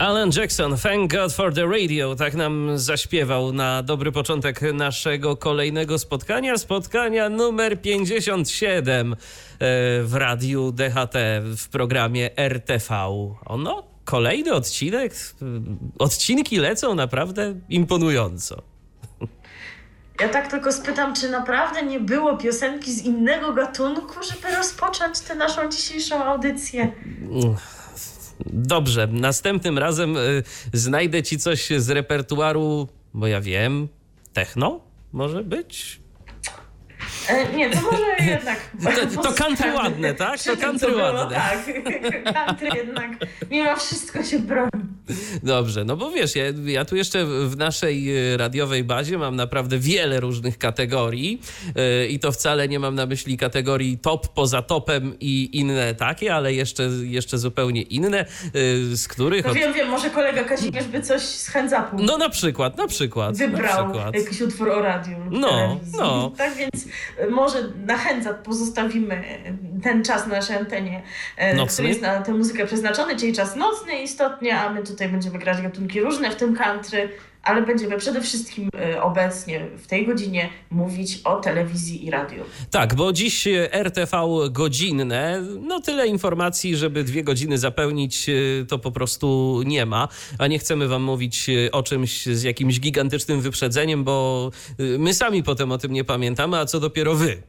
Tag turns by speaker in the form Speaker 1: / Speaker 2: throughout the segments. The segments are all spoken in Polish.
Speaker 1: Alan Jackson, Thank God for the Radio, tak nam zaśpiewał na dobry początek naszego kolejnego spotkania, spotkania numer 57 e, w radiu DHT w programie RTV. Ono, kolejny odcinek, odcinki lecą naprawdę imponująco.
Speaker 2: Ja tak tylko spytam, czy naprawdę nie było piosenki z innego gatunku, żeby rozpocząć tę naszą dzisiejszą audycję?
Speaker 1: Dobrze, następnym razem y, znajdę ci coś z repertuaru, bo ja wiem, techno może być?
Speaker 2: E, nie, to może jednak.
Speaker 1: To, to country ładne, tak? To country ładne.
Speaker 2: Tak, country jednak mimo wszystko się broni.
Speaker 1: Dobrze, no bo wiesz, ja, ja, tu jeszcze w naszej e, radiowej bazie mam naprawdę wiele różnych kategorii yy, i to wcale nie mam na myśli kategorii top poza topem i inne takie, ale jeszcze, jeszcze zupełnie inne, yy, z których...
Speaker 2: No wiem, wiem, może kolega Kazimierz by coś z chędzapu
Speaker 1: No na przykład, na przykład.
Speaker 2: Wybrał
Speaker 1: na przykład.
Speaker 2: jakiś utwór o radiu.
Speaker 1: No, no.
Speaker 2: Tak więc może na chęcat pozostawimy ten czas na naszej antenie, nocny? który jest na tę muzykę przeznaczony, czyli czas nocny istotnie, a my tutaj będziemy grać gatunki różne, w tym country, ale będziemy przede wszystkim e, obecnie w tej godzinie mówić o telewizji i radiu.
Speaker 1: Tak, bo dziś RTV godzinne, no tyle informacji, żeby dwie godziny zapełnić, e, to po prostu nie ma, a nie chcemy wam mówić o czymś z jakimś gigantycznym wyprzedzeniem, bo my sami potem o tym nie pamiętamy, a co dopiero wy,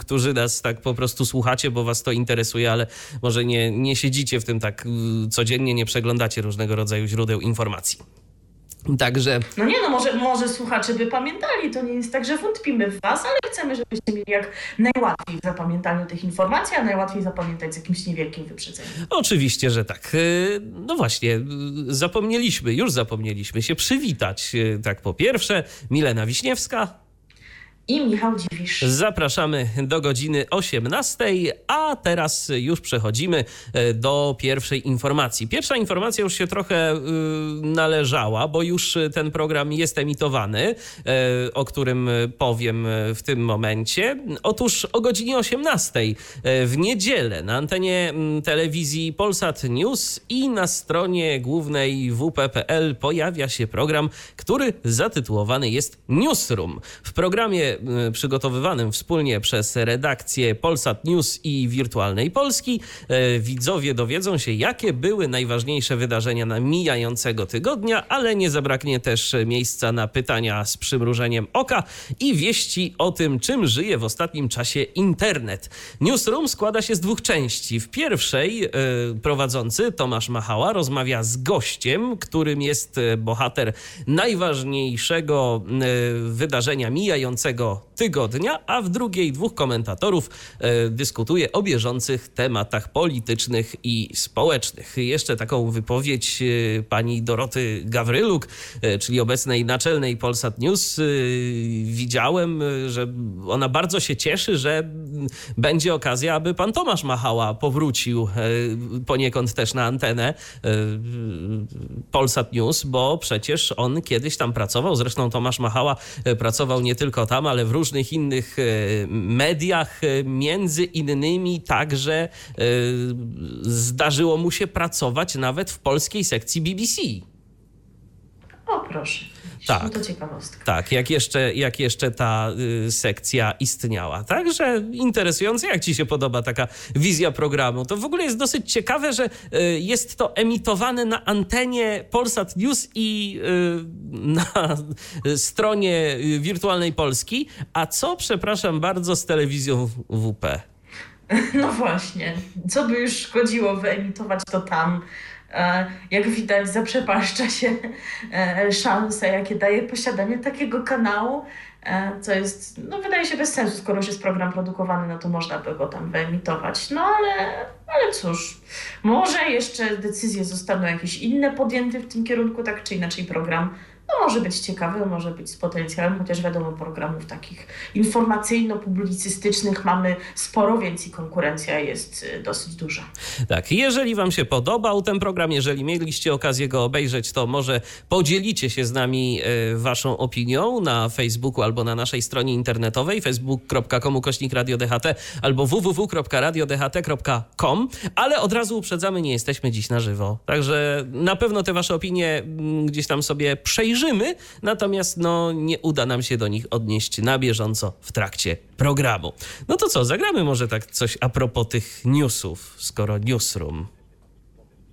Speaker 1: którzy nas tak po prostu słuchacie, bo was to interesuje, ale może nie, nie siedzicie w tym tak codziennie, nie przeglądacie różnego rodzaju źródeł informacji. Także.
Speaker 2: No nie, no może, może słuchacze by pamiętali. To nie jest tak, że wątpimy w Was, ale chcemy, żebyście mieli jak najłatwiej w zapamiętaniu tych informacji, a najłatwiej zapamiętać z jakimś niewielkim wyprzedzeniem.
Speaker 1: Oczywiście, że tak. No właśnie, zapomnieliśmy, już zapomnieliśmy się przywitać. Tak, po pierwsze, Milena Wiśniewska
Speaker 2: i Michał Dziwisz.
Speaker 1: Zapraszamy do godziny 18, a teraz już przechodzimy e, do pierwszej informacji. Pierwsza informacja już się trochę y, należała, bo już ten program jest emitowany, y, o którym powiem w tym momencie. Otóż o godzinie 18 w niedzielę na antenie telewizji Polsat News i na stronie głównej wp.pl pojawia się program, który zatytułowany jest Newsroom. W programie Y, przygotowywanym wspólnie przez redakcję Polsat News i Wirtualnej Polski y, widzowie dowiedzą się, jakie były najważniejsze wydarzenia na mijającego tygodnia, ale nie zabraknie też miejsca na pytania z przymrużeniem oka i wieści o tym, czym żyje w ostatnim czasie internet. Newsroom składa się z dwóch części. W pierwszej y, prowadzący Tomasz Machała rozmawia z gościem, którym jest bohater najważniejszego wydarzenia mijającego tygodnia, a w drugiej dwóch komentatorów e, dyskutuje o bieżących tematach politycznych i społecznych. Jeszcze taką wypowiedź e, pani Doroty Gawryluk, e, czyli obecnej naczelnej Polsat News, widziałem, że ona bardzo się cieszy, że będzie okazja, aby pan Tomasz Machała powrócił poniekąd też na antenę Polsat News, bo przecież on kiedyś tam pracował. Zresztą Tomasz Machała pracował nie tylko tam, ale w różnych innych e, mediach, e, między innymi także e, zdarzyło mu się pracować nawet w polskiej sekcji BBC.
Speaker 2: O proszę. Tak, to ciekawostka.
Speaker 1: Tak, jak jeszcze, jak jeszcze ta y, sekcja istniała. Także interesujące, jak Ci się podoba taka wizja programu. To w ogóle jest dosyć ciekawe, że y, jest to emitowane na antenie Polsat News i y, na stronie y, Wirtualnej Polski. A co, przepraszam bardzo, z telewizją WP?
Speaker 2: No właśnie, co by już szkodziło wyemitować to tam. Jak widać, zaprzepaszcza się e, szanse, jakie daje posiadanie takiego kanału, e, co jest, no wydaje się bez sensu, skoro już jest program produkowany, no to można by go tam wyemitować. No ale, ale cóż, może jeszcze decyzje zostaną jakieś inne podjęte w tym kierunku, tak czy inaczej program no może być ciekawy, może być z potencjałem, chociaż wiadomo, programów takich informacyjno-publicystycznych mamy sporo, więc i konkurencja jest y, dosyć duża.
Speaker 1: Tak, jeżeli Wam się podobał ten program, jeżeli mieliście okazję go obejrzeć, to może podzielicie się z nami y, Waszą opinią na Facebooku albo na naszej stronie internetowej facebook.com kośnik albo www.radiodht.com, ale od razu uprzedzamy, nie jesteśmy dziś na żywo. Także na pewno te Wasze opinie mm, gdzieś tam sobie przejrzymy obejrzymy, natomiast no, nie uda nam się do nich odnieść na bieżąco w trakcie programu. No to co, zagramy może tak coś a propos tych newsów, skoro newsroom.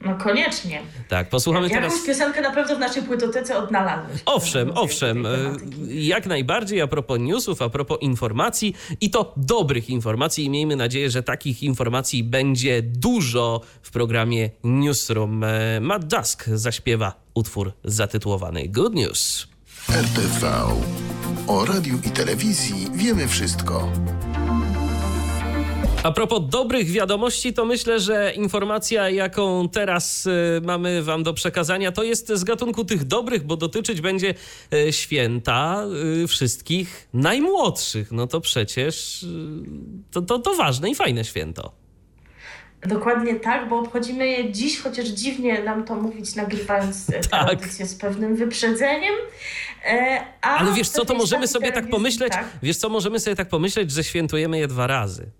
Speaker 2: No koniecznie.
Speaker 1: Tak, posłuchamy
Speaker 2: Jakąś
Speaker 1: teraz...
Speaker 2: Jakąś piosenkę na pewno w naszej płytotece odnalazłeś.
Speaker 1: Owszem, owszem. E, jak najbardziej a propos newsów, a propos informacji i to dobrych informacji i miejmy nadzieję, że takich informacji będzie dużo w programie Newsroom. E, Matt Dusk zaśpiewa utwór zatytułowany Good News.
Speaker 3: RTV. O radiu i telewizji wiemy wszystko.
Speaker 1: A propos dobrych wiadomości, to myślę, że informacja, jaką teraz y, mamy Wam do przekazania, to jest z gatunku tych dobrych, bo dotyczyć będzie y, święta y, wszystkich najmłodszych. No to przecież to, to, to ważne i fajne święto.
Speaker 2: Dokładnie tak, bo obchodzimy je dziś, chociaż dziwnie nam to mówić, nagrywając tak. audycję z pewnym wyprzedzeniem.
Speaker 1: E, Ale wiesz co, to możemy sobie tak pomyśleć, tak? wiesz co, możemy sobie tak pomyśleć, że świętujemy je dwa razy.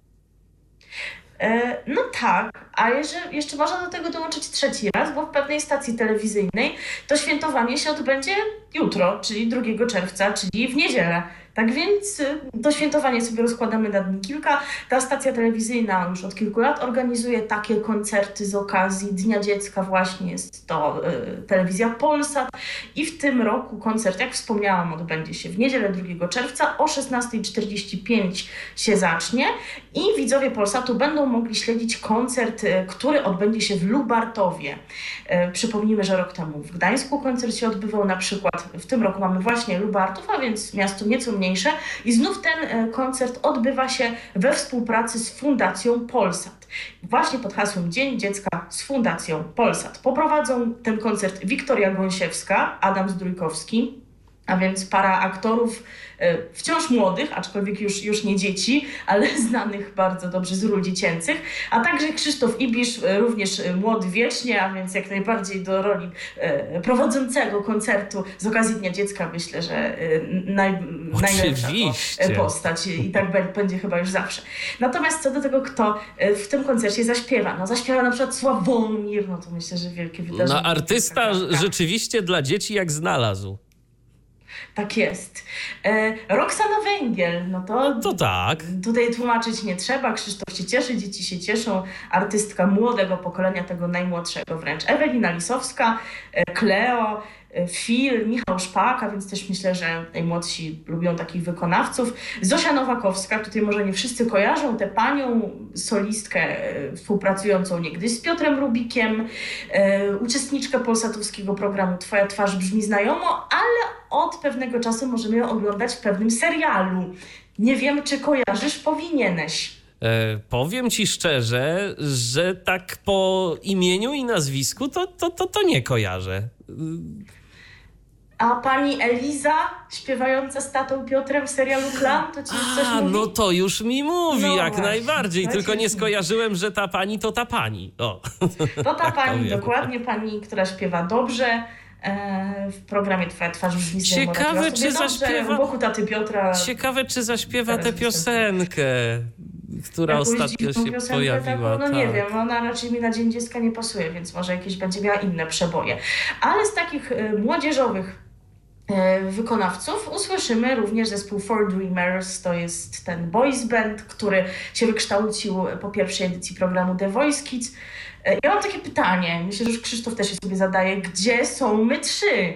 Speaker 2: E, no tak, a jeszcze, jeszcze można do tego dołączyć trzeci raz, bo w pewnej stacji telewizyjnej to świętowanie się odbędzie jutro, czyli 2 czerwca, czyli w niedzielę. Tak więc y, to świętowanie sobie rozkładamy na dni kilka. Ta stacja telewizyjna już od kilku lat organizuje takie koncerty z okazji Dnia Dziecka, właśnie jest to y, telewizja Polsat. I w tym roku koncert, jak wspomniałam, odbędzie się w niedzielę 2 czerwca o 16.45 się zacznie i widzowie Polsatu będą mogli śledzić koncert, który odbędzie się w Lubartowie. Y, przypomnijmy, że rok temu w Gdańsku koncert się odbywał, na przykład w tym roku mamy właśnie Lubartów, a więc miasto nieco mniej najważniejsze. I znów ten e, koncert odbywa się we współpracy z Fundacją Polsat. Właśnie pod hasłem Dzień Dziecka z Fundacją Polsat. Poprowadzą ten koncert Wiktoria Gąsiewska, Adam Zdrójkowski, a więc para aktorów e, wciąż młodych, aczkolwiek już, już nie dzieci, ale znanych bardzo dobrze z ról dziecięcych, a także Krzysztof Ibisz, e, również e, młody wiecznie, a więc jak najbardziej do roli prowadzącego koncertu z okazji Dnia Dziecka myślę, że naj, najlepsza postać i tak będzie chyba już zawsze. Natomiast co do tego, kto w tym koncercie zaśpiewa, no zaśpiewa na przykład Sławomir, no to myślę, że wielkie wydarzenie.
Speaker 1: No artysta rzeczywiście dla dzieci jak znalazł.
Speaker 2: Tak jest. E, Roxana Węgiel, no to,
Speaker 1: no to tak.
Speaker 2: Tutaj tłumaczyć nie trzeba. Krzysztof się cieszy, dzieci się cieszą. Artystka młodego pokolenia, tego najmłodszego wręcz. Ewelina Lisowska, Kleo, e, Phil, Michał Szpaka, więc też myślę, że najmłodsi lubią takich wykonawców. Zosia Nowakowska, tutaj może nie wszyscy kojarzą tę panią solistkę e, współpracującą niegdyś z Piotrem Rubikiem, e, uczestniczkę polsatowskiego programu Twoja twarz brzmi znajomo, ale od pewnego czasu możemy ją oglądać w pewnym serialu. Nie wiem, czy kojarzysz, powinieneś.
Speaker 1: E, powiem ci szczerze, że tak po imieniu i nazwisku to, to, to, to nie kojarzę.
Speaker 2: A pani Eliza, śpiewająca z tatą Piotrem w serialu Klan, to ci już coś
Speaker 1: mówi? no to już mi mówi, no jak właśnie, najbardziej. Tylko nie skojarzyłem, że ta pani to ta pani. O.
Speaker 2: To ta tak pani, powiem. dokładnie pani, która śpiewa dobrze. E, w programie Twoja twarz brzmi
Speaker 1: Ciekawe, czy zaśpiewa...
Speaker 2: Wokół taty Piotra...
Speaker 1: Ciekawe, czy zaśpiewa tę piosenkę która Jakąś ostatnio się pojawiła. Taką,
Speaker 2: no tak. nie wiem, ona raczej mi na Dzień Dziecka nie pasuje, więc może jakieś będzie miała inne przeboje. Ale z takich y, młodzieżowych wykonawców usłyszymy również zespół Four Dreamers, to jest ten boys band, który się wykształcił po pierwszej edycji programu The Voice Kids. Y, ja mam takie pytanie, myślę, że już Krzysztof też je sobie zadaje, gdzie są my trzy?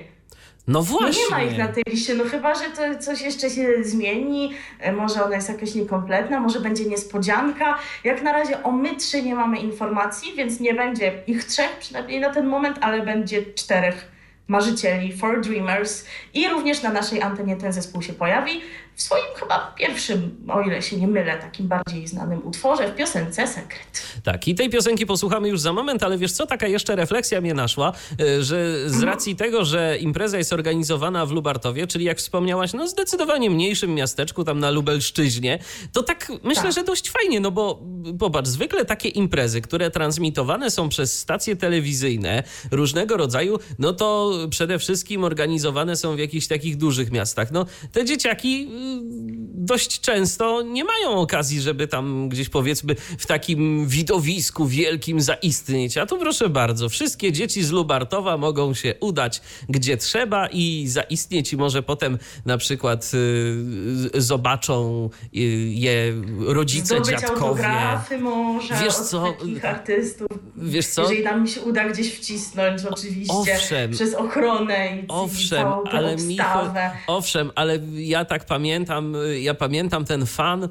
Speaker 1: No właśnie.
Speaker 2: No nie ma ich na tej liście, no chyba, że to coś jeszcze się zmieni, e, może ona jest jakaś niekompletna, może będzie niespodzianka. Jak na razie o my trzy nie mamy informacji, więc nie będzie ich trzech przynajmniej na ten moment, ale będzie czterech marzycieli, Four Dreamers i również na naszej antenie ten zespół się pojawi w swoim chyba pierwszym, o ile się nie mylę, takim bardziej znanym utworze, w piosence Sekret.
Speaker 1: Tak, i tej piosenki posłuchamy już za moment, ale wiesz co, taka jeszcze refleksja mnie naszła, e, że z mhm. racji tego, że impreza jest organizowana w Lubartowie, czyli jak wspomniałaś, no zdecydowanie mniejszym miasteczku, tam na Lubelszczyźnie, to tak myślę, tak. że dość fajnie, no bo popatrz, zwykle takie imprezy, które transmitowane są przez stacje telewizyjne różnego rodzaju, no to przede wszystkim organizowane są w jakichś takich dużych miastach. No te dzieciaki dość często nie mają okazji, żeby tam gdzieś powiedzmy w takim widowisku wielkim zaistnieć. A tu proszę bardzo, wszystkie dzieci z Lubartowa mogą się udać gdzie trzeba i zaistnieć i może potem na przykład y, zobaczą y, je rodzice,
Speaker 2: Zdobyć
Speaker 1: dziadkowie.
Speaker 2: może wiesz co? artystów. Wiesz co? Jeżeli nam się uda gdzieś wcisnąć oczywiście owszem, przez ochronę i, owszem, i całą ale obstawę.
Speaker 1: owszem, ale ja tak pamiętam, pamiętam, ja pamiętam ten fan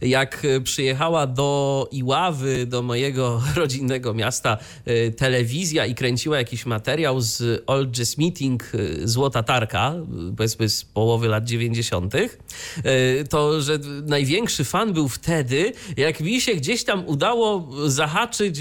Speaker 1: jak przyjechała do Iławy, do mojego rodzinnego miasta, e, telewizja i kręciła jakiś materiał z Old Jazz Meeting e, Złota Tarka, powiedzmy z połowy lat 90., e, to że największy fan był wtedy, jak mi się gdzieś tam udało zahaczyć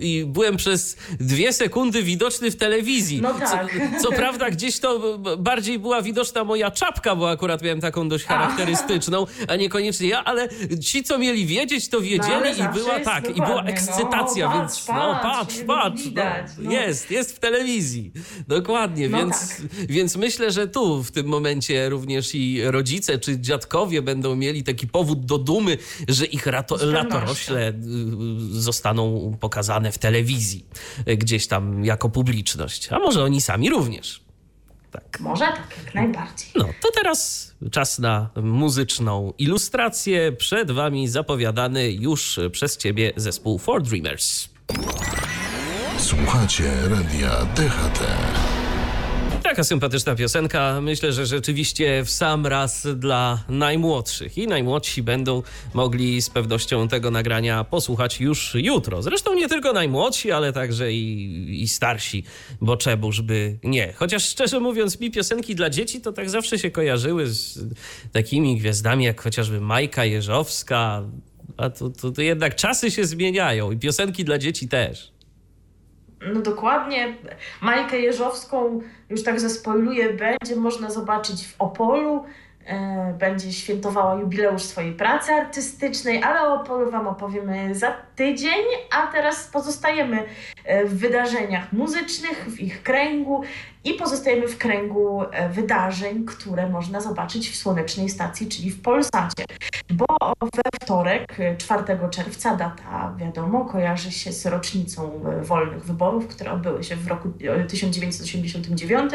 Speaker 1: i byłem przez dwie sekundy widoczny w telewizji.
Speaker 2: No tak.
Speaker 1: Co, co prawda gdzieś to bardziej była widoczna moja czapka, bo akurat miałem taką dość charakterystyczną, a niekoniecznie ja, ale ale ci, co mieli wiedzieć, to wiedzieli no, i była tak, i była ekscytacja, no, więc patrz, no patrz, patrz, widać, no, no. jest, jest w telewizji. Dokładnie, no więc, tak. więc myślę, że tu w tym momencie również i rodzice czy dziadkowie będą mieli taki powód do dumy, że ich rato, latorośle y, zostaną pokazane w telewizji, gdzieś tam jako publiczność. A może oni sami również.
Speaker 2: Tak. Może tak, jak najbardziej.
Speaker 1: No, to teraz czas na muzyczną ilustrację. Przed Wami zapowiadany już przez Ciebie zespół Four Dreamers.
Speaker 3: Słuchacie radia DHT.
Speaker 1: Taka sympatyczna piosenka. Myślę, że rzeczywiście w sam raz dla najmłodszych. I najmłodsi będą mogli z pewnością tego nagrania posłuchać już jutro. Zresztą nie tylko najmłodsi, ale także i, i starsi, bo czebuż by nie. Chociaż szczerze mówiąc, mi piosenki dla dzieci to tak zawsze się kojarzyły z takimi gwiazdami jak chociażby Majka Jeżowska. A tu, tu, tu jednak czasy się zmieniają i piosenki dla dzieci też.
Speaker 2: No dokładnie. Majkę Jeżowską, już tak zaspoiluję, będzie można zobaczyć w Opolu. E, będzie świętowała jubileusz swojej pracy artystycznej, ale o Opolu Wam opowiemy za tydzień, a teraz pozostajemy e, w wydarzeniach muzycznych, w ich kręgu i pozostajemy w kręgu e, wydarzeń, które można zobaczyć w Słonecznej Stacji, czyli w Polsacie. Bo we wtorek, 4 e, czerwca, data wiadomo, kojarzy się z rocznicą wolnych wyborów, które odbyły się w roku 1989.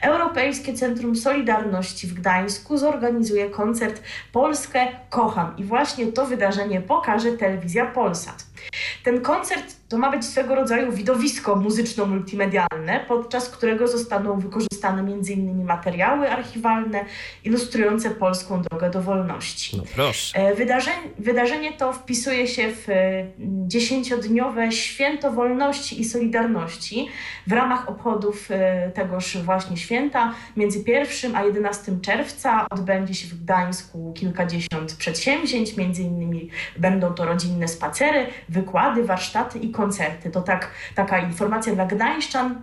Speaker 2: Europejskie Centrum Solidarności w Gdańsku zorganizuje koncert Polskę Kocham i właśnie to wydarzenie pokaże telewizja Polsat. Ten koncert to ma być swego rodzaju widowisko muzyczno-multimedialne, podczas którego zostaną wykorzystane m.in. materiały archiwalne ilustrujące polską drogę do wolności.
Speaker 1: No proszę.
Speaker 2: E, wydarzenie, wydarzenie to wpisuje się w e, dziesięciodniowe Święto Wolności i Solidarności. W ramach obchodów e, tegoż właśnie święta między 1 a 11 czerwca odbędzie się w Gdańsku kilkadziesiąt przedsięwzięć, innymi będą to rodzinne spacery, wykłady, warsztaty i koncerty. To tak, taka informacja dla gdańszczan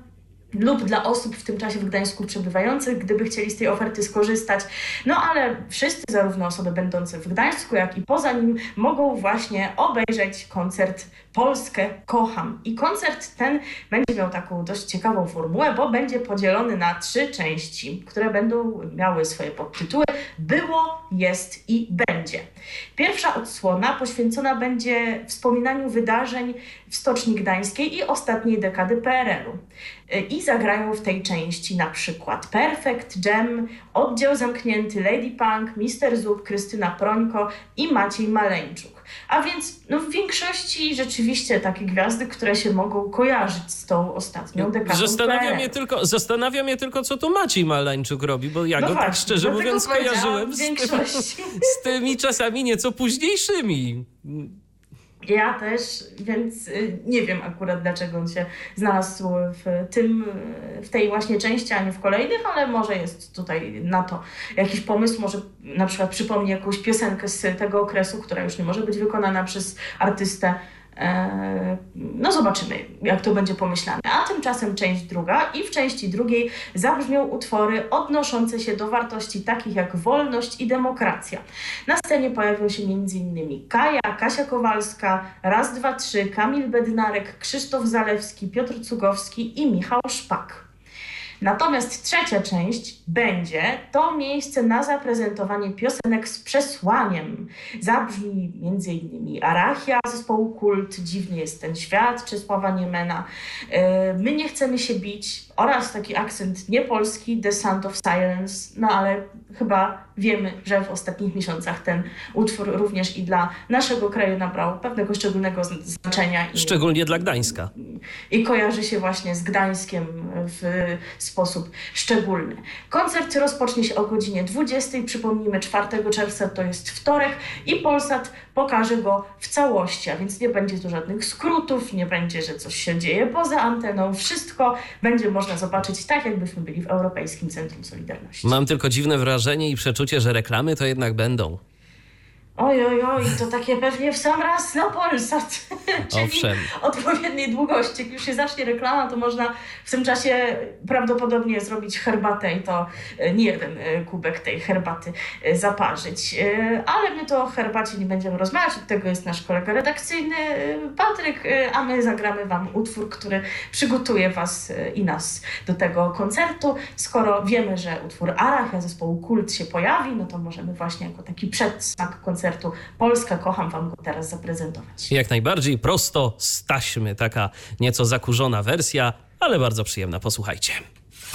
Speaker 2: lub dla osób w tym czasie w Gdańsku przebywających, gdyby chcieli z tej oferty skorzystać. No ale wszyscy, zarówno osoby będące w Gdańsku, jak i poza nim, mogą właśnie obejrzeć koncert Polskę kocham. I koncert ten będzie miał taką dość ciekawą formułę, bo będzie podzielony na trzy części, które będą miały swoje podtytuły Było, jest i będzie. Pierwsza odsłona poświęcona będzie wspominaniu wydarzeń w Stoczni Gdańskiej i ostatniej dekady PRL-u. I zagrają w tej części na przykład Perfect, Jam, Oddział Zamknięty, Lady Punk, Mister Zub, Krystyna Prońko i Maciej Maleńczuk. A więc no, w większości rzeczywiście takie gwiazdy, które się mogą kojarzyć z tą ostatnią dekadą.
Speaker 1: Zastanawia mnie tylko, zastanawia mnie tylko, co tu Maciej Maleńczuk robi, bo ja no go tak właśnie, tak szczerze mówiąc kojarzyłem z, z tymi czasami nieco późniejszymi.
Speaker 2: Ja też, więc y, nie wiem akurat dlaczego on się znalazł w tym, w tej właśnie części, a nie w kolejnych, ale może jest tutaj na to jakiś pomysł, może na przykład przypomni jakąś piosenkę z tego okresu, która już nie może być wykonana przez artystę no zobaczymy, jak to będzie pomyślane. A tymczasem część druga i w części drugiej zabrzmią utwory odnoszące się do wartości takich jak wolność i demokracja. Na scenie pojawią się m.in. Kaja, Kasia Kowalska, Raz, Dwa, Trzy, Kamil Bednarek, Krzysztof Zalewski, Piotr Cugowski i Michał Szpak. Natomiast trzecia część będzie to miejsce na zaprezentowanie piosenek z przesłaniem. Zabrzmi m.in. Arachia zespołu Kult, Dziwny jest ten świat, Czesława Niemena. E, My nie chcemy się bić oraz taki akcent niepolski, The Sound of Silence, no ale chyba wiemy, że w ostatnich miesiącach ten utwór również i dla naszego kraju nabrał pewnego szczególnego znaczenia.
Speaker 1: I, Szczególnie dla Gdańska.
Speaker 2: I kojarzy się właśnie z Gdańskiem w sposób szczególny. Koncert rozpocznie się o godzinie 20. Przypomnijmy, 4 czerwca to jest wtorek i Polsat pokaże go w całości, a więc nie będzie tu żadnych skrótów, nie będzie, że coś się dzieje poza anteną. Wszystko będzie można zobaczyć tak, jakbyśmy byli w Europejskim Centrum Solidarności.
Speaker 1: Mam tylko dziwne wrażenie i przeczucie, że reklamy to jednak będą.
Speaker 2: Oj, oj, oj, to takie pewnie w sam raz na Polsat. Czyli Owszem. odpowiedniej długości. Jak już się zacznie reklama, to można w tym czasie prawdopodobnie zrobić herbatę i to e, nie jeden e, kubek tej herbaty e, zaparzyć. Ale my to o herbacie nie będziemy rozmawiać, od tego jest nasz kolega redakcyjny Patryk, a my zagramy Wam utwór, który przygotuje Was i nas do tego koncertu. Skoro wiemy, że utwór Arachia zespołu Kult się pojawi, no to możemy właśnie jako taki przedsmak koncertu koncertu Polska Kocham Wam go teraz zaprezentować.
Speaker 1: Jak najbardziej prosto z taśmy, taka nieco zakurzona wersja, ale bardzo przyjemna. Posłuchajcie.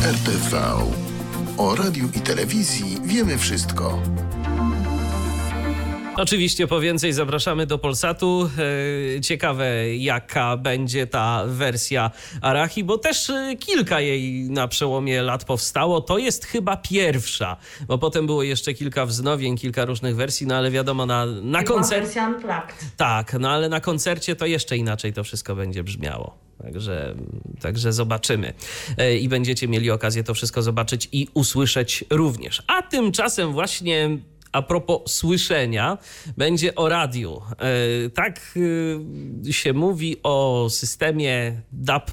Speaker 3: RTV. O radiu i telewizji wiemy wszystko.
Speaker 1: Oczywiście po więcej zapraszamy do Polsatu. E, ciekawe, jaka będzie ta wersja Arachi, bo też e, kilka jej na przełomie lat powstało. To jest chyba pierwsza, bo potem było jeszcze kilka wznowień, kilka różnych wersji, no ale wiadomo, na, na koncercie. Tak, no ale na koncercie to jeszcze inaczej to wszystko będzie brzmiało. Także, także zobaczymy. E, I będziecie mieli okazję to wszystko zobaczyć i usłyszeć również. A tymczasem właśnie a propos słyszenia, będzie o radiu. E, tak e, się mówi o systemie DAB,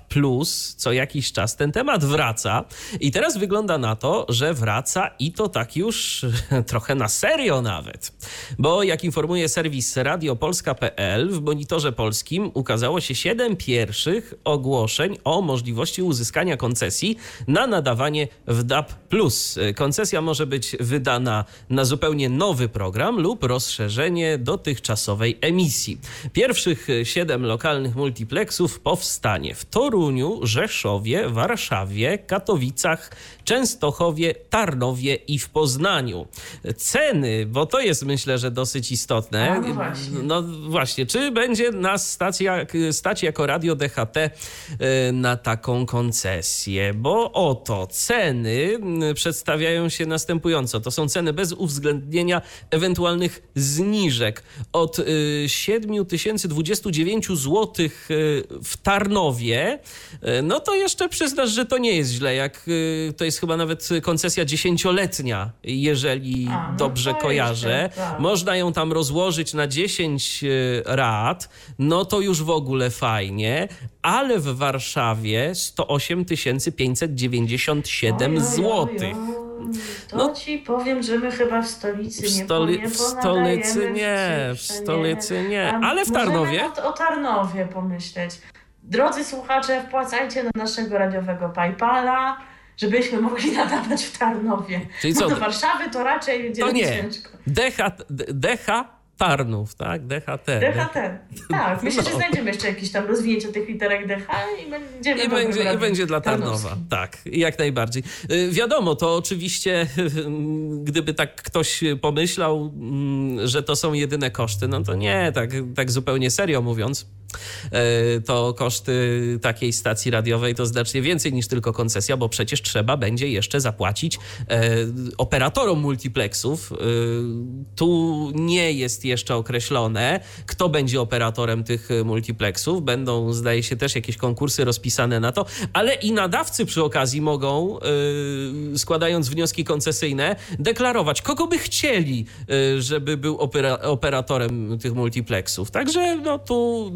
Speaker 1: co jakiś czas. Ten temat wraca i teraz wygląda na to, że wraca i to tak już trochę na serio nawet. Bo jak informuje serwis radiopolska.pl, w monitorze polskim ukazało się 7 pierwszych ogłoszeń o możliwości uzyskania koncesji na nadawanie w DAB. Koncesja może być wydana na zupełnie nowy program lub rozszerzenie dotychczasowej emisji. Pierwszych siedem lokalnych multiplexów powstanie w Toruniu, Rzeszowie, Warszawie, Katowicach, Częstochowie, Tarnowie i w Poznaniu. Ceny, bo to jest myślę, że dosyć istotne.
Speaker 2: A, no, właśnie.
Speaker 1: no właśnie, czy będzie nas stacja, stać jako radio DHT y, na taką koncesję? Bo oto ceny przedstawiają się następująco. To są ceny bez uwzględnienia ewentualnych zniżek. Od 7029 y, zł y, w Tarnowie, no to jeszcze przyznasz, że to nie jest źle. Jak to jest chyba nawet koncesja dziesięcioletnia, jeżeli A, no dobrze kojarzę. Tak. Można ją tam rozłożyć na 10 e, rat, no to już w ogóle fajnie, ale w Warszawie 108 597 zł.
Speaker 2: To no, ci powiem, że my chyba w stolicy w stoli nie, w stolicy
Speaker 1: nie, w stolicy nie, ale w Tarnowie.
Speaker 2: o Tarnowie pomyśleć. Drodzy słuchacze, wpłacajcie na naszego radiowego PayPala żebyśmy mogli nadawać w Tarnowie. Czyli co? do Warszawy to raczej będzie to nie. ciężko.
Speaker 1: Decha, decha Tarnów, tak? DHT.
Speaker 2: DHT, tak. Myślę, no. że znajdziemy jeszcze jakieś tam rozwinięcie tych literek DH i będziemy
Speaker 1: I będzie, i będzie dla Tarnowa, tak, jak najbardziej. Y, wiadomo, to oczywiście, gdyby tak ktoś pomyślał, mm, że to są jedyne koszty, no to nie, tak, tak zupełnie serio mówiąc, to koszty takiej stacji radiowej to znacznie więcej niż tylko koncesja, bo przecież trzeba będzie jeszcze zapłacić e, operatorom multiplexów. E, tu nie jest jeszcze określone, kto będzie operatorem tych multiplexów. Będą, zdaje się, też jakieś konkursy rozpisane na to, ale i nadawcy przy okazji mogą, składając wnioski koncesyjne, deklarować, kogo by chcieli, żeby był operatorem tych multiplexów. Także no tu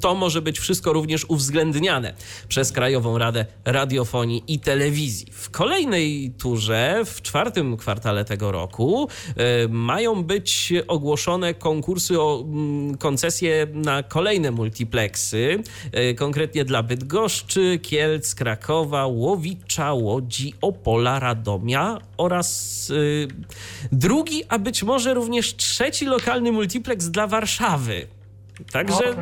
Speaker 1: to może być wszystko również uwzględniane przez Krajową Radę Radiofonii i Telewizji. W kolejnej turze, w czwartym kwartale tego roku, e, mają być ogłoszone konkursy o mm, koncesje na kolejne multiplexy, e, konkretnie dla Bydgoszczy, Kielc, Krakowa, Łowicza, Łodzi, Opola, Radomia oraz e, drugi, a być może również trzeci lokalny multiplex dla Warszawy. Także.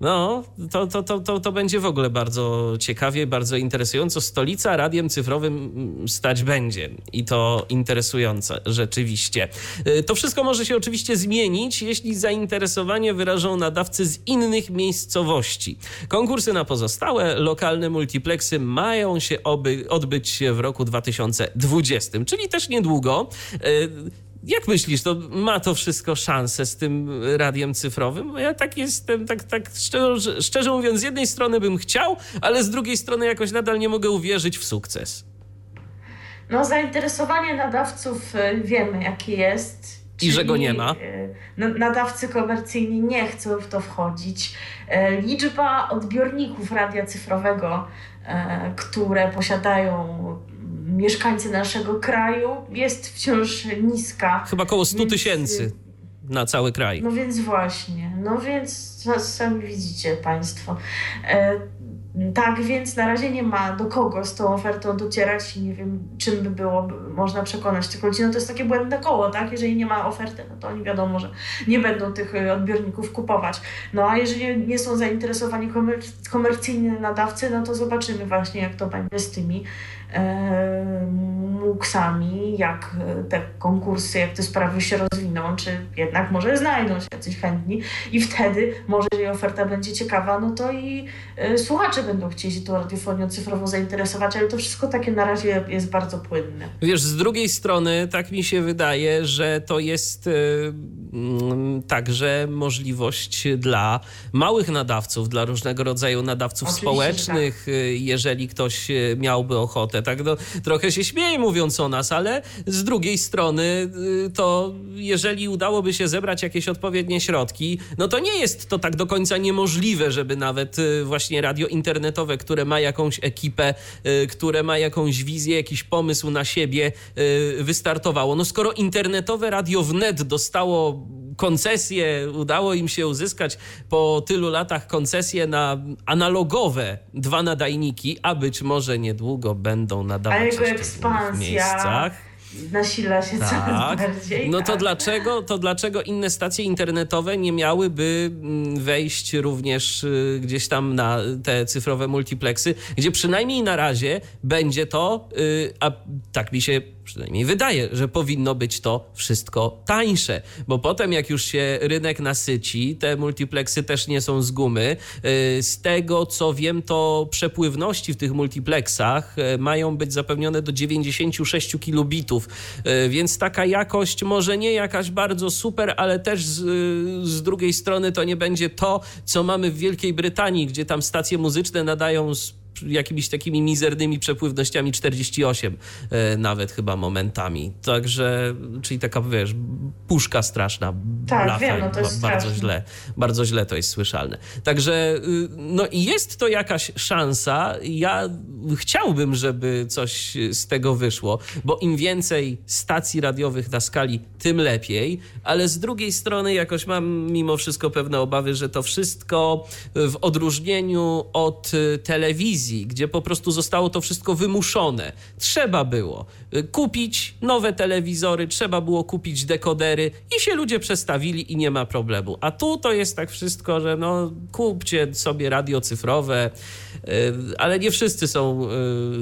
Speaker 1: No, to, to, to, to, będzie w ogóle bardzo ciekawie, bardzo interesująco. Stolica radiem cyfrowym mm, stać będzie i to interesujące rzeczywiście. Y, to wszystko może się oczywiście zmienić, jeśli zainteresowanie wyrażą nadawcy z innych miejscowości. Konkursy na pozostałe lokalne multiplexy mają się oby, odbyć w roku 2020, czyli też niedługo. Jak myślisz, to ma to wszystko szansę z tym radiem cyfrowym? Bo ja tak jestem, tak, tak szczerze, szczerze mówiąc, z jednej strony bym chciał, ale z drugiej strony jakoś nadal nie mogę uwierzyć w sukces.
Speaker 2: No, zainteresowanie nadawców y, wiemy, jakie jest.
Speaker 1: I że go nie ma.
Speaker 2: Y, nadawcy komercyjni nie chcą w to wchodzić. Y, liczba odbiorników radia cyfrowego, które posiadają mieszkańcy naszego kraju jest wciąż niska.
Speaker 1: Chyba około 100 tysięcy na cały kraj.
Speaker 2: No więc właśnie, no więc sami widzicie Państwo. E, tak, więc na razie nie ma do kogo z tą ofertą docierać i nie wiem, czym by było można przekonać tych ludzi. No to jest takie błędne koło, tak? Jeżeli nie ma oferty, no to oni wiadomo, że nie będą tych e, odbiorników kupować. No a jeżeli nie są zainteresowani komer komercyjni nadawcy, no to zobaczymy właśnie, jak to będzie z tymi muksami, jak te konkursy, jak te sprawy się rozwiną, czy jednak może znajdą się jacyś chętni i wtedy może, jeżeli oferta będzie ciekawa, no to i e, słuchacze będą chcieli się tą radiofonią cyfrową zainteresować, ale to wszystko takie na razie jest bardzo płynne.
Speaker 1: Wiesz, z drugiej strony tak mi się wydaje, że to jest yy, także możliwość dla małych nadawców, dla różnego rodzaju nadawców Oczywiście, społecznych, tak. jeżeli ktoś miałby ochotę tak no, trochę się śmieję mówiąc o nas, ale z drugiej strony y, to jeżeli udałoby się zebrać jakieś odpowiednie środki, no to nie jest to tak do końca niemożliwe, żeby nawet y, właśnie radio internetowe, które ma jakąś ekipę, y, które ma jakąś wizję, jakiś pomysł na siebie, wystartowało. No skoro internetowe radio wnet dostało koncesję, udało im się uzyskać po tylu latach koncesję na analogowe dwa nadajniki, a być może niedługo będą nadawać
Speaker 2: jego ekspansja. w miejscach nasila się tak. coraz bardziej.
Speaker 1: No to tak. dlaczego, to dlaczego inne stacje internetowe nie miałyby mm, wejść również y, gdzieś tam na te cyfrowe multiplexy, gdzie przynajmniej na razie będzie to, y, a tak mi się przynajmniej wydaje, że powinno być to wszystko tańsze, bo potem jak już się rynek nasyci, te multiplexy też nie są z gumy. Y, z tego co wiem, to przepływności w tych multiplexach y, mają być zapewnione do 96 kilobitów, y, więc taka jakość może nie jakaś bardzo super, ale też z, z drugiej strony to nie będzie to, co mamy w Wielkiej Brytanii, gdzie tam stacje muzyczne nadają z jakimiś takimi mizernymi przepływnościami 48 e, nawet chyba momentami. Także, czyli taka, wiesz, puszka straszna.
Speaker 2: Tak, wiem, no to jest
Speaker 1: Bardzo
Speaker 2: straszne.
Speaker 1: źle, bardzo źle to jest słyszalne. Także, y, no i jest to jakaś szansa. Ja chciałbym, żeby coś z tego wyszło, bo im więcej stacji radiowych na skali, tym lepiej, ale z drugiej strony jakoś mam mimo wszystko pewne obawy, że to wszystko w odróżnieniu od telewizji, gdzie po prostu zostało to wszystko wymuszone. Trzeba było kupić nowe telewizory, trzeba było kupić dekodery i się ludzie przestawili i nie ma problemu. A tu to jest tak wszystko, że no kupcie sobie radio cyfrowe, y, ale nie wszyscy są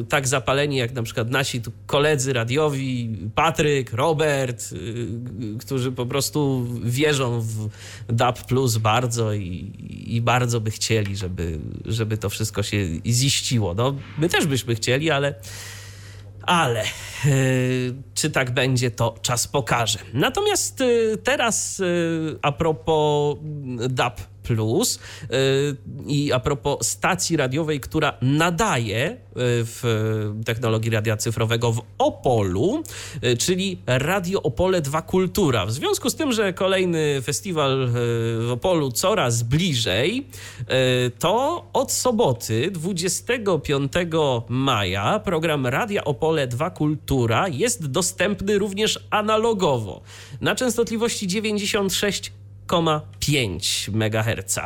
Speaker 1: y, tak zapaleni jak na przykład nasi tu koledzy radiowi, Patryk, Robert, y, którzy po prostu wierzą w DAB Plus bardzo i, i bardzo by chcieli, żeby, żeby to wszystko się ziściło. No, my też byśmy chcieli, ale ale e, czy tak będzie, to czas pokaże. Natomiast e, teraz e, a propos DAP Plus i a propos stacji radiowej, która nadaje w technologii radia cyfrowego w Opolu, czyli Radio Opole 2 Kultura. W związku z tym, że kolejny festiwal w Opolu coraz bliżej, to od soboty 25 maja program Radia Opole 2 Kultura jest dostępny również analogowo na częstotliwości 96 5 MHz.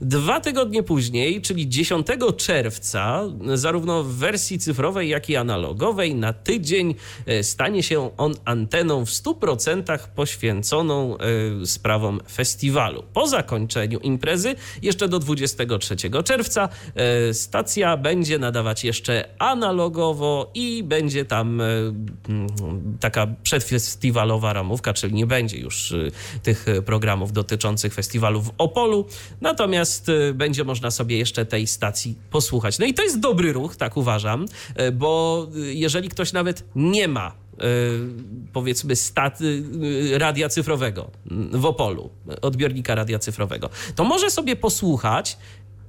Speaker 1: Dwa tygodnie później, czyli 10 czerwca, zarówno w wersji cyfrowej, jak i analogowej, na tydzień e, stanie się on anteną w 100% poświęconą e, sprawom festiwalu. Po zakończeniu imprezy, jeszcze do 23 czerwca, e, stacja będzie nadawać jeszcze analogowo i będzie tam taka przedfestiwalowa ramówka, czyli nie będzie już tych programów do dotyczących festiwalu w Opolu, natomiast y, będzie można sobie jeszcze tej stacji posłuchać. No i to jest dobry ruch, tak uważam, y, bo y, jeżeli ktoś nawet nie ma powiedzmy stat, radia cyfrowego w Opolu, odbiornika radia cyfrowego, to może sobie posłuchać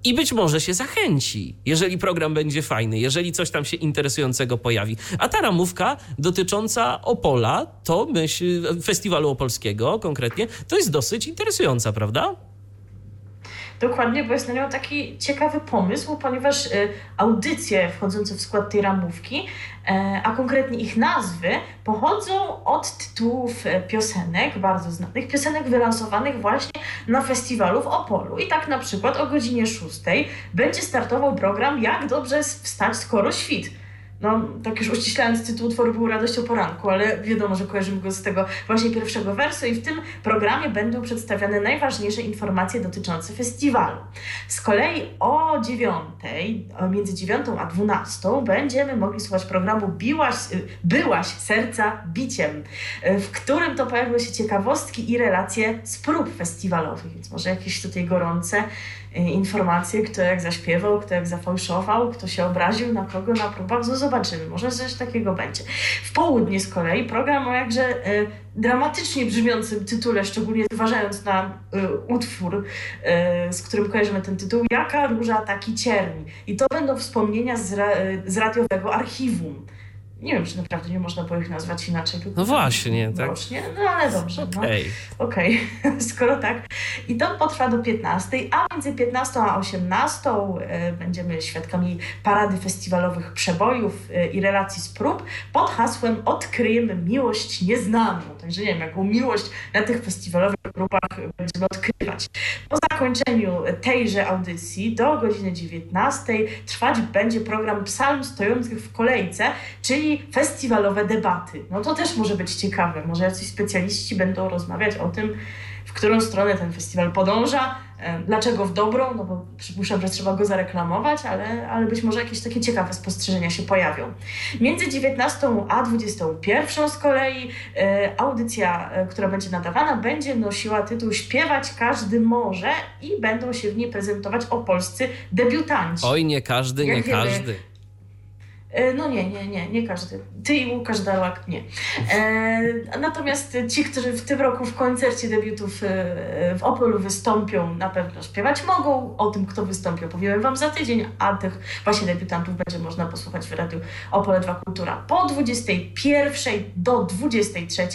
Speaker 1: i być może się zachęci, jeżeli program będzie fajny, jeżeli coś tam się interesującego pojawi. A ta ramówka dotycząca Opola, to myśl, festiwalu opolskiego konkretnie, to jest dosyć interesująca, prawda?
Speaker 2: Dokładnie, bo jest na nią taki ciekawy pomysł, ponieważ y, audycje wchodzące w skład tej ramówki, e, a konkretnie ich nazwy, pochodzą od tytułów e, piosenek, bardzo znanych, piosenek wylansowanych właśnie na festiwalu w Opolu. I tak na przykład o godzinie 6 będzie startował program Jak dobrze wstać skoro świt no, tak już uściślając, tytuł utworu był Radością Poranku, ale wiadomo, że kojarzymy go z tego właśnie pierwszego wersu i w tym programie będą przedstawiane najważniejsze informacje dotyczące festiwalu. Z kolei o dziewiątej, między dziewiątą a dwunastą będziemy mogli słuchać programu Biłaś, Byłaś serca biciem, w którym to pojawiły się ciekawostki i relacje z prób festiwalowych, więc może jakieś tutaj gorące Y, informacje, kto jak zaśpiewał, kto jak zafałszował, kto się obraził, na kogo na próbach, no zobaczymy, może coś takiego będzie. W południe z kolei program o jakże y, dramatycznie brzmiącym tytule, szczególnie zważając na y, utwór, y, z którym kojarzymy ten tytuł, Jaka róża taki cierni. I to będą wspomnienia z, z radiowego archiwum nie wiem, czy naprawdę nie można było ich nazwać inaczej.
Speaker 1: No właśnie, tak?
Speaker 2: No ale dobrze. Okej. No. Okej, okay. skoro tak. I to potrwa do 15, a między 15 a 18 y, będziemy świadkami parady festiwalowych przebojów y, i relacji z prób pod hasłem Odkryjemy miłość nieznaną. Także nie wiem, jaką miłość na tych festiwalowych próbach będziemy odkrywać. Po zakończeniu tejże audycji do godziny 19 trwać będzie program Psalm stojących w kolejce, czyli festiwalowe debaty. No to też może być ciekawe. Może jacyś specjaliści będą rozmawiać o tym, w którą stronę ten festiwal podąża, e, dlaczego w dobrą, no bo przypuszczam, że trzeba go zareklamować, ale, ale być może jakieś takie ciekawe spostrzeżenia się pojawią. Między 19 a 21 z kolei e, audycja, e, która będzie nadawana, będzie nosiła tytuł Śpiewać każdy może i będą się w niej prezentować opolscy debiutanci.
Speaker 1: Oj, nie każdy, Jak nie wiemy, każdy
Speaker 2: no nie, nie, nie, nie każdy. Ty i Łukasz Darłak nie. E, natomiast ci, którzy w tym roku w koncercie debiutów e, w Opolu wystąpią, na pewno śpiewać mogą. O tym, kto wystąpi, opowiemy Wam za tydzień, a tych właśnie debiutantów będzie można posłuchać w radiu Opole 2 Kultura. Po 21 do 23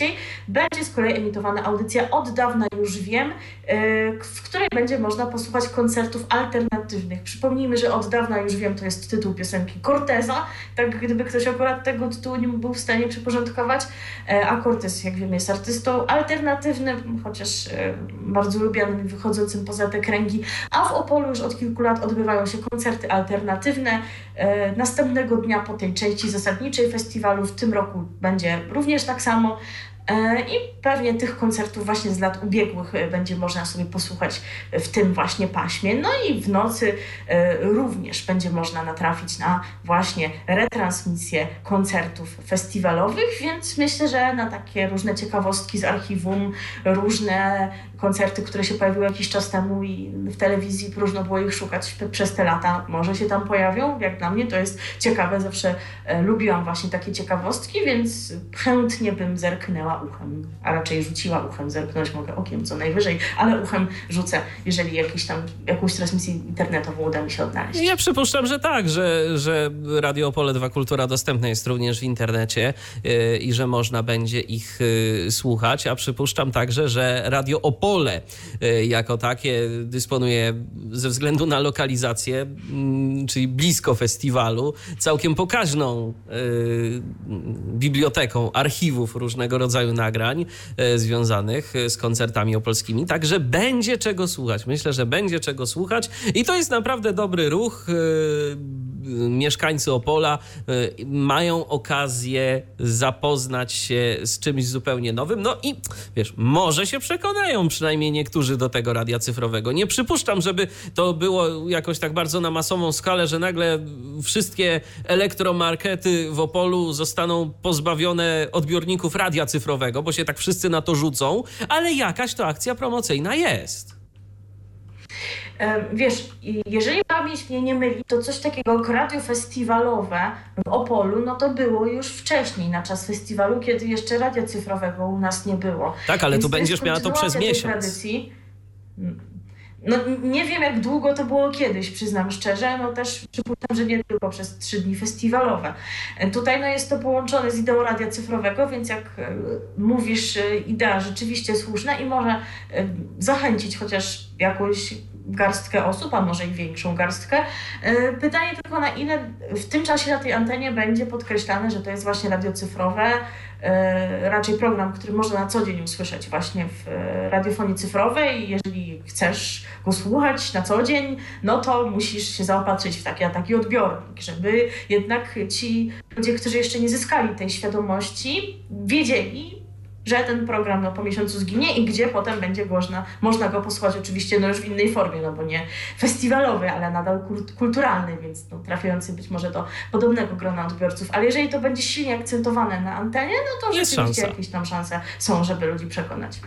Speaker 2: będzie z kolei emitowana audycja Od dawna już wiem, e, w której będzie można posłuchać koncertów alternatywnych. Przypomnijmy, że Od dawna już wiem to jest tytuł piosenki Corteza, tak gdyby ktoś akurat tego tytułu nie był w stanie przyporządkować. E, a Cortez, jak wiemy, jest artystą alternatywnym, chociaż e, bardzo lubianym, wychodzącym poza te kręgi. A w Opolu już od kilku lat odbywają się koncerty alternatywne. E, następnego dnia po tej części zasadniczej festiwalu w tym roku będzie również tak samo. E, I pewnie tych koncertów właśnie z lat ubiegłych e, będzie można sobie posłuchać w tym właśnie paśmie. No i w nocy e, również będzie można natrafić na właśnie retransmisję koncertów festiwalowych, więc myślę, że na takie różne ciekawostki z archiwum, różne koncerty, które się pojawiły jakiś czas temu i w telewizji próżno było ich szukać przez te lata, może się tam pojawią. Jak dla mnie to jest ciekawe, zawsze lubiłam właśnie takie ciekawostki, więc chętnie bym zerknęła uchem, a raczej rzuciła uchem, zerknąć mogę okiem co najwyżej, ale uchem rzucę, jeżeli jakiś tam, jakąś transmisję internetową uda mi się odnaleźć.
Speaker 1: Ja przypuszczam, że tak, że, że Radio Opole 2 Kultura dostępna jest również w internecie yy, i że można będzie ich yy, słuchać, a przypuszczam także, że Radio Opole yy, jako takie dysponuje ze względu na lokalizację, mm, czyli blisko festiwalu, całkiem pokaźną y, biblioteką archiwów różnego rodzaju nagrań e, związanych e, z koncertami opolskimi, także będzie czego słuchać. Myślę, że będzie czego słuchać i to jest naprawdę dobry ruch. E, mieszkańcy Opola mają okazję zapoznać się z czymś zupełnie nowym. No i wiesz, może się przekonają przynajmniej niektórzy do tego radia cyfrowego. Nie przypuszczam, żeby to było jakoś tak bardzo na masową skalę, że nagle wszystkie elektromarkety w Opolu zostaną pozbawione odbiorników radia cyfrowego bo się tak wszyscy na to rzucą, ale jakaś to akcja promocyjna jest.
Speaker 2: Wiesz, jeżeli pamięć mnie nie myli, to coś takiego jak radio festiwalowe w Opolu, no to było już wcześniej, na czas festiwalu, kiedy jeszcze radia cyfrowego u nas nie było.
Speaker 1: Tak, ale Więc tu będziesz miała to przez miesiąc. Tradycji.
Speaker 2: No nie wiem, jak długo to było kiedyś, przyznam szczerze. No też przypuszczam, że nie tylko przez trzy dni festiwalowe. E, tutaj no, jest to połączone z ideą radia cyfrowego, więc jak e, mówisz, e, idea rzeczywiście słuszna i może zachęcić chociaż jakąś garstkę osób, a może i większą garstkę. Pytanie tylko, na ile w tym czasie na tej antenie będzie podkreślane, że to jest właśnie radio cyfrowe, E, raczej program, który można na co dzień usłyszeć właśnie w e, radiofonii cyfrowej. Jeżeli chcesz go słuchać na co dzień, no to musisz się zaopatrzyć w taki a taki odbiornik, żeby jednak ci ludzie, którzy jeszcze nie zyskali tej świadomości, wiedzieli, że ten program no, po miesiącu zginie i gdzie potem będzie można, można go posłuchać oczywiście no, już w innej formie, no bo nie festiwalowy, ale nadal kulturalny, więc no, trafiający być może do podobnego grona odbiorców. Ale jeżeli to będzie silnie akcentowane na antenie, no to Jest rzeczywiście szansa. jakieś tam szanse są, żeby ludzi przekonać.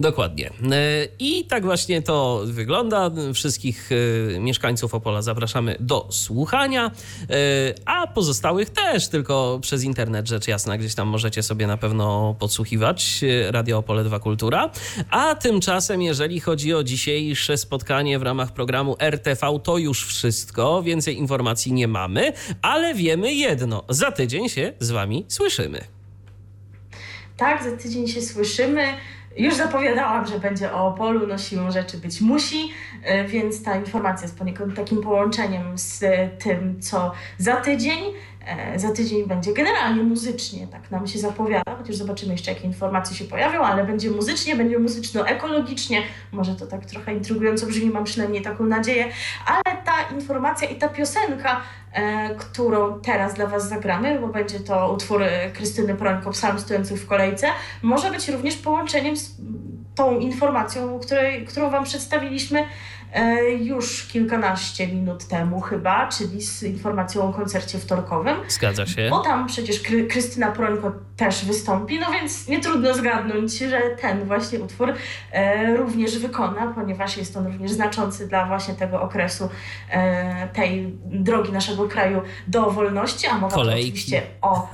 Speaker 1: Dokładnie. E, I tak właśnie to wygląda. Wszystkich e, mieszkańców Opola zapraszamy do słuchania, e, a pozostałych też, tylko przez internet rzecz jasna, gdzieś tam możecie sobie na pewno podsłuchiwać słuchać Radio Opole 2 Kultura. A tymczasem, jeżeli chodzi o dzisiejsze spotkanie w ramach programu RTV, to już wszystko. Więcej informacji nie mamy, ale wiemy jedno. Za tydzień się z Wami słyszymy.
Speaker 2: Tak, za tydzień się słyszymy. Już zapowiadałam, że będzie o Opolu, no siłą rzeczy być musi, e, więc ta informacja jest poniekąd takim połączeniem z tym, co za tydzień. E, za tydzień będzie generalnie muzycznie, tak nam się zapowiada, chociaż zobaczymy jeszcze, jakie informacje się pojawią, ale będzie muzycznie, będzie muzyczno-ekologicznie. Może to tak trochę intrygująco brzmi, mam przynajmniej taką nadzieję, ale ta informacja i ta piosenka, e, którą teraz dla Was zagramy, bo będzie to utwór Krystyny Prońko, Psalm stojących w kolejce, może być również połączeniem z tą informacją, której, którą Wam przedstawiliśmy e, już kilkanaście minut temu chyba, czyli z informacją o koncercie wtorkowym.
Speaker 1: Zgadza się.
Speaker 2: Bo tam przecież Kry Krystyna Prońko też wystąpi, no więc nie trudno zgadnąć, że ten właśnie utwór e, również wykona, ponieważ jest on również znaczący dla właśnie tego okresu e, tej drogi naszego kraju do wolności, a mowa oczywiście o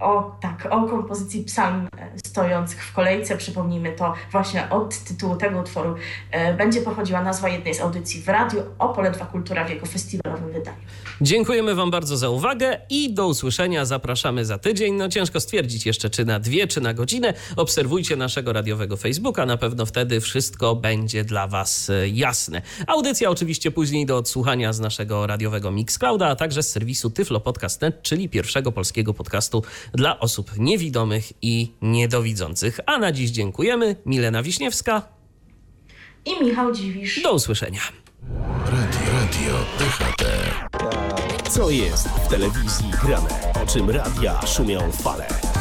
Speaker 2: o, tak, o kompozycji psalm e, stojących w kolejce. Przypomnijmy to właśnie od tytułu tego utworu e, będzie pochodziła nazwa jednej z audycji w radiu Opole 2 Kultura w jego festiwalowym wydaniu.
Speaker 1: Dziękujemy Wam bardzo za uwagę i do usłyszenia zapraszamy za tydzień. No ciężko stwierdzić jeszcze, czy na dwie, czy na godzinę. Obserwujcie naszego radiowego Facebooka, na pewno wtedy wszystko będzie dla Was e, jasne. Audycja oczywiście później do odsłuchania z naszego radiowego Mixclouda, a także z serwisu Tyflo Podcast.net, czyli pierwszego polskiego podcastu dla osób niewidomych i niedowidzących. A na dziś dziękujemy. Milena Wiśniewska
Speaker 2: i Michał Dziwisz.
Speaker 1: Do usłyszenia.
Speaker 3: Radio, radio DHT.
Speaker 4: Co jest w telewizji grane? O czym radia szumią fale?